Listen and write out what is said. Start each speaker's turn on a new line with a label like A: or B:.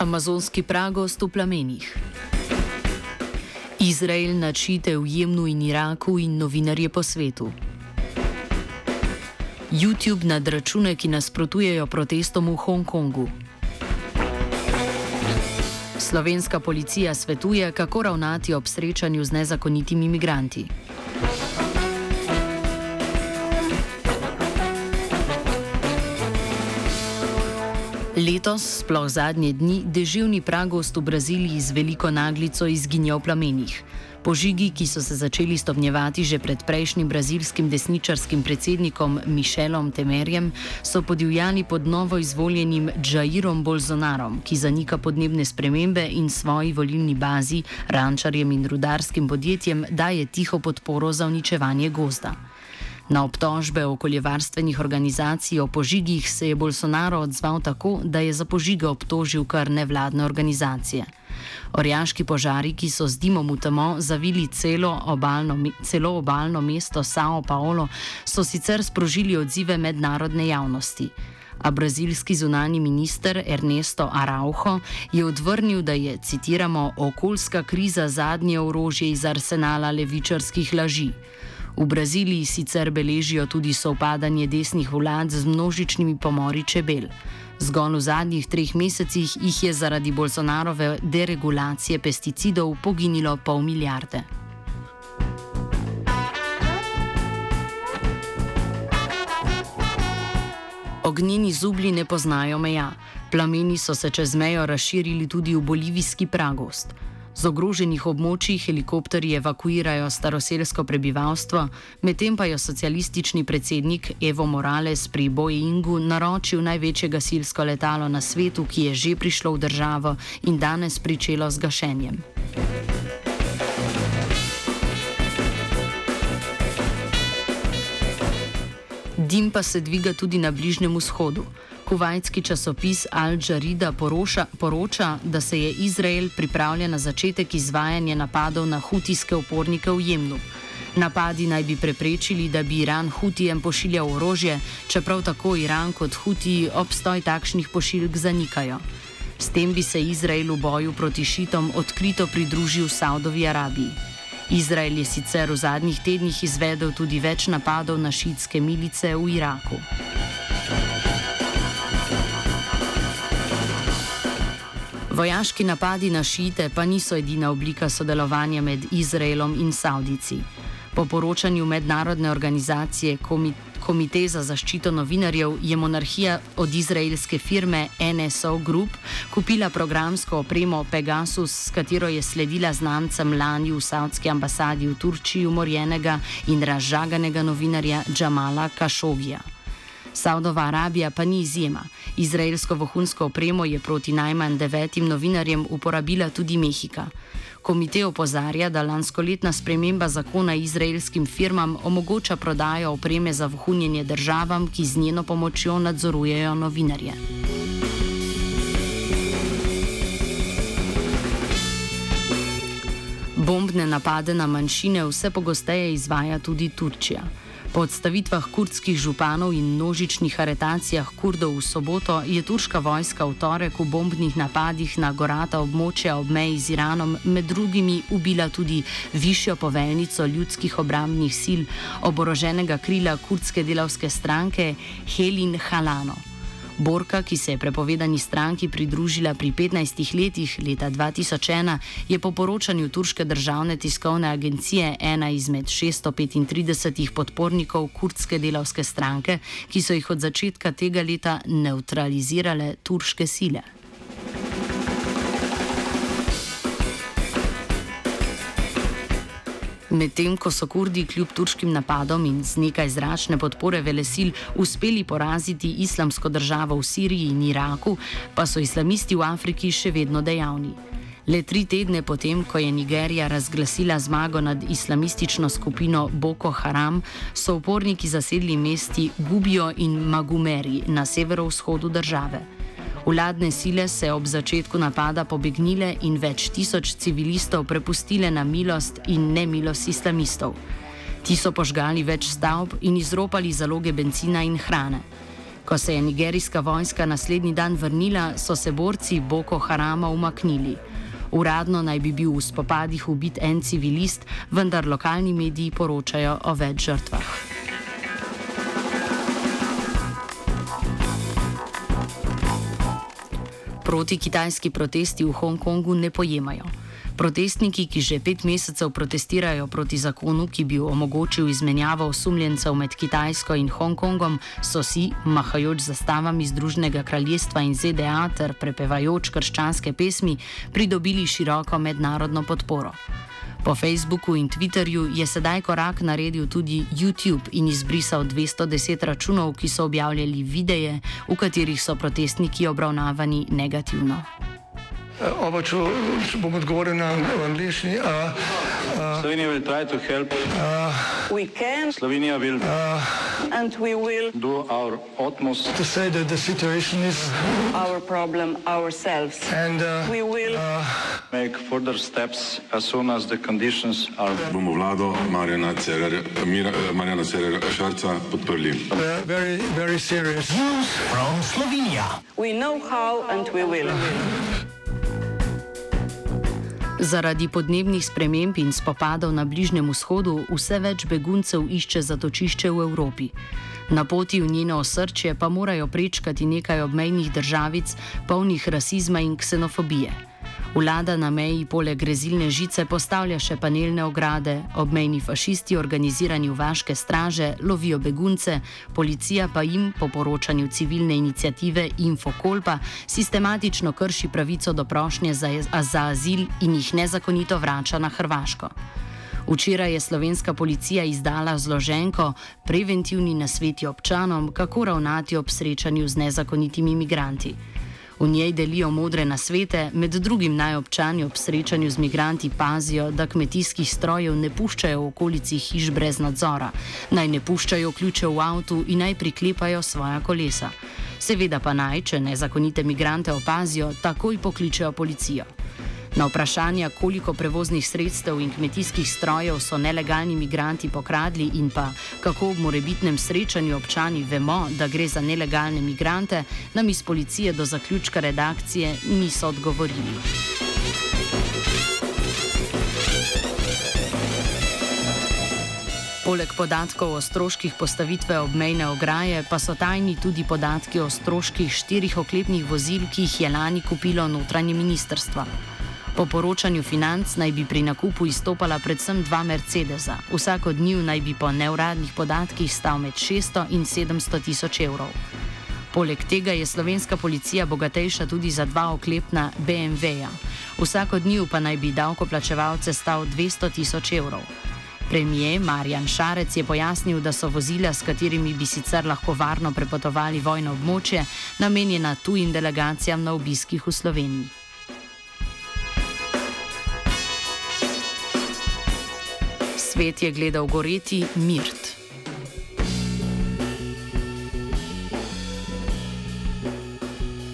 A: Amazonski pragost v plamenih. Izrael načite v Jemnu in Iraku in novinarje po svetu. YouTube nad račune, ki nasprotujejo protestom v Hongkongu. Slovenska policija svetuje, kako ravnati ob srečanju z nezakonitimi imigranti. Letos, sploh zadnje dni, deževni pragost v Braziliji z veliko naglico izginja v plamenih. Požigi, ki so se začeli stopnjevati že pred prejšnjim brazilskim desničarskim predsednikom Mišelom Temerjem, so podivjali pod novo izvoljenim Jairom Bolsonarom, ki zanika podnebne spremembe in svoji volilni bazi, rančarjem in rudarskim podjetjem daje tiho podporo za uničevanje gozda. Na obtožbe okoljevarstvenih organizacij o požigih se je Bolsonaro odzval tako, da je za požige obtožil kar nevladne organizacije. Orjaški požari, ki so z dimom v temo zavili celo obalno, celo obalno mesto Sao Paulo, so sicer sprožili odzive mednarodne javnosti. A brazilski zunani minister Ernesto Araujo je odvrnil, da je, citiramo, okoljska kriza zadnje orožje iz arsenala levičarskih laži. V Braziliji sicer beležijo tudi sovpadanje desnih vlad z množičnimi pomori čebel. Zgolj v zadnjih treh mesecih jih je zaradi Bolsonarove deregulacije pesticidov poginilo pol milijarde. Ognjeni zubli ne poznajo meja. Plameni so se čez mejo razširili tudi v bolivijski pragost. Z ogroženih območij helikopterji evakuirajo staroselsko prebivalstvo, medtem pa je socialistični predsednik Evo Morales pri Boeingu naročil največje gasilsko letalo na svetu, ki je že prišlo v državo in danes pričelo z gašenjem. Dim pa se dviga tudi na Bližnjem vzhodu. Kuvajtski časopis Al Jazeera poroča, poroča, da se je Izrael pripravljen na začetek izvajanja napadov na hutijske upornike v Jemnu. Napadi naj bi preprečili, da bi Iran Hutijem pošiljal orožje, čeprav tako Iran kot Hutiji obstoj takšnih pošiljk zanikajo. S tem bi se Izrael v boju proti šitom odkrito pridružil Saudovi Arabiji. Izrael je sicer v zadnjih tednih izvedel tudi več napadov na šitske milice v Iraku. Vojaški napadi na šite pa niso edina oblika sodelovanja med Izraelom in Saudici. Po poročanju mednarodne organizacije Komite za zaščito novinarjev je monarhija od izraelske firme NSO Group kupila programsko opremo Pegasus, s katero je sledila znamcem lani v saudski ambasadi v Turčiji umorjenega in razžaganega novinarja Džamala Kašogija. Saudova Arabija pa ni izjema. Izraelsko vohunsko opremo je proti najmanj devetim novinarjem uporabila tudi Mehika. Komite opozarja, da lanskoletna sprememba zakona izraelskim firmam omogoča prodajo opreme za vohunjenje državam, ki z njeno pomočjo nadzorujejo novinarje. Bombne napade na manjšine vse pogosteje izvaja tudi Turčija. Po odstavitvah kurdskih županov in množičnih aretacijah kurdov v soboto je turška vojska v torek v bombnih napadih na gorata območja ob meji z Iranom med drugimi ubila tudi višjo poveljnico ljudskih obrambnih sil oboroženega krila kurdske delavske stranke Helin Halano. Borka, ki se je prepovedani stranki pridružila pri 15 letih leta 2001, je po poročanju turške državne tiskovne agencije ena izmed 635 podpornikov kurdske delavske stranke, ki so jih od začetka tega leta neutralizirale turške sile. Medtem ko so Kurdi kljub turškim napadom in z nekaj zračne podpore velesil uspeli poraziti islamsko državo v Siriji in Iraku, pa so islamisti v Afriki še vedno dejavni. Le tri tedne potem, ko je Nigerija razglasila zmago nad islamistično skupino Boko Haram, so uporniki zasedli mesti Gubijo in Magumeri na severovzhodu države. Vladne sile se ob začetku napada pobegnile in več tisoč civilistov prepustile na milost in nemilost islamistov. Ti so požgali več stavb in izropali zaloge benzina in hrane. Ko se je nigerijska vojska naslednji dan vrnila, so se borci Boko Harama umaknili. Uradno naj bi bil v spopadih ubit en civilist, vendar lokalni mediji poročajo o več žrtvah. Proti kitajski protesti v Hongkongu ne pojemajo. Protestniki, ki že pet mesecev protestirajo proti zakonu, ki bi omogočil izmenjavo osumljencev med Kitajsko in Hongkongom, so si, mahajoč zastavami Združenega kraljestva in ZDA ter prepevajoč krščanske pesmi, pridobili široko mednarodno podporo. Po Facebooku in Twitterju je sedaj korak naredil tudi YouTube in izbrisal 210 računov, ki so objavljali videe, v katerih so protestniki obravnavani negativno.
B: Oba, če, če bom odgovoril na angliški.
C: Slovenija bo poskušala pomagati. Slovenija bo naredila naš utmost,
B: da bo rekla, da je situacija
D: naš problem, sami.
B: In da bomo
C: naredili nadaljnje korake, as soon as the conditions are.
E: Bomo vlado Marjana Cererja, Marjana Cererja Šarca podprli.
B: Zelo, zelo resno.
D: Slovenija. We know how and we will.
A: Zaradi podnebnih sprememb in spopadov na Bližnjem vzhodu vse več beguncev išče zatočišče v Evropi. Na poti v njeno osrčje pa morajo prečkati nekaj obmejnih državic, polnih rasizma in ksenofobije. Vlada na meji poleg grezilne žice postavlja še panelne ograde, obmejni fašisti organizirani v vaške straže lovijo begunce, policija pa jim, po poročanju civilne inicijative Infokolpa, sistematično krši pravico do prošnje za, za azil in jih nezakonito vrača na Hrvaško. Včeraj je slovenska policija izdala zloženko preventivni nasveti občanom, kako ravnati ob srečanju z nezakonitimi imigranti. V njej delijo modre nasvete, med drugim naj občani ob srečanju z migranti pazijo, da kmetijskih strojev ne puščajo v okolici hiš brez nadzora, naj ne puščajo ključe v avtu in naj priklepajo svoja kolesa. Seveda pa naj, če nezakonite migrante opazijo, takoj pokličejo policijo. Na vprašanja, koliko prevoznih sredstev in kmetijskih strojev so nelegalni migranti pokradli in pa kako v morebitnem srečanju občani vemo, da gre za nelegalne migrante, nam iz policije do zaključka redakcije niso odgovorili. Poleg podatkov o stroških postavitve obmejne ograje, pa so tajni tudi podatki o stroških štirih oklepnih vozil, ki jih je lani kupilo notranje ministrstvo. Po poročanju financ naj bi pri nakupu izstopala predvsem dva Mercedesa. Vsak od njiju naj bi po neuradnih podatkih stal med 600 in 700 tisoč evrov. Poleg tega je slovenska policija bogatejša tudi za dva oklepna BMW-ja. Vsak od njiju pa naj bi davkoplačevalce stal 200 tisoč evrov. Premijer Marjan Šarec je pojasnil, da so vozila, s katerimi bi sicer lahko varno prepotovali vojno območje, namenjena tujim delegacijam na obiskih v Sloveniji. Svet je gledal goreti mirt.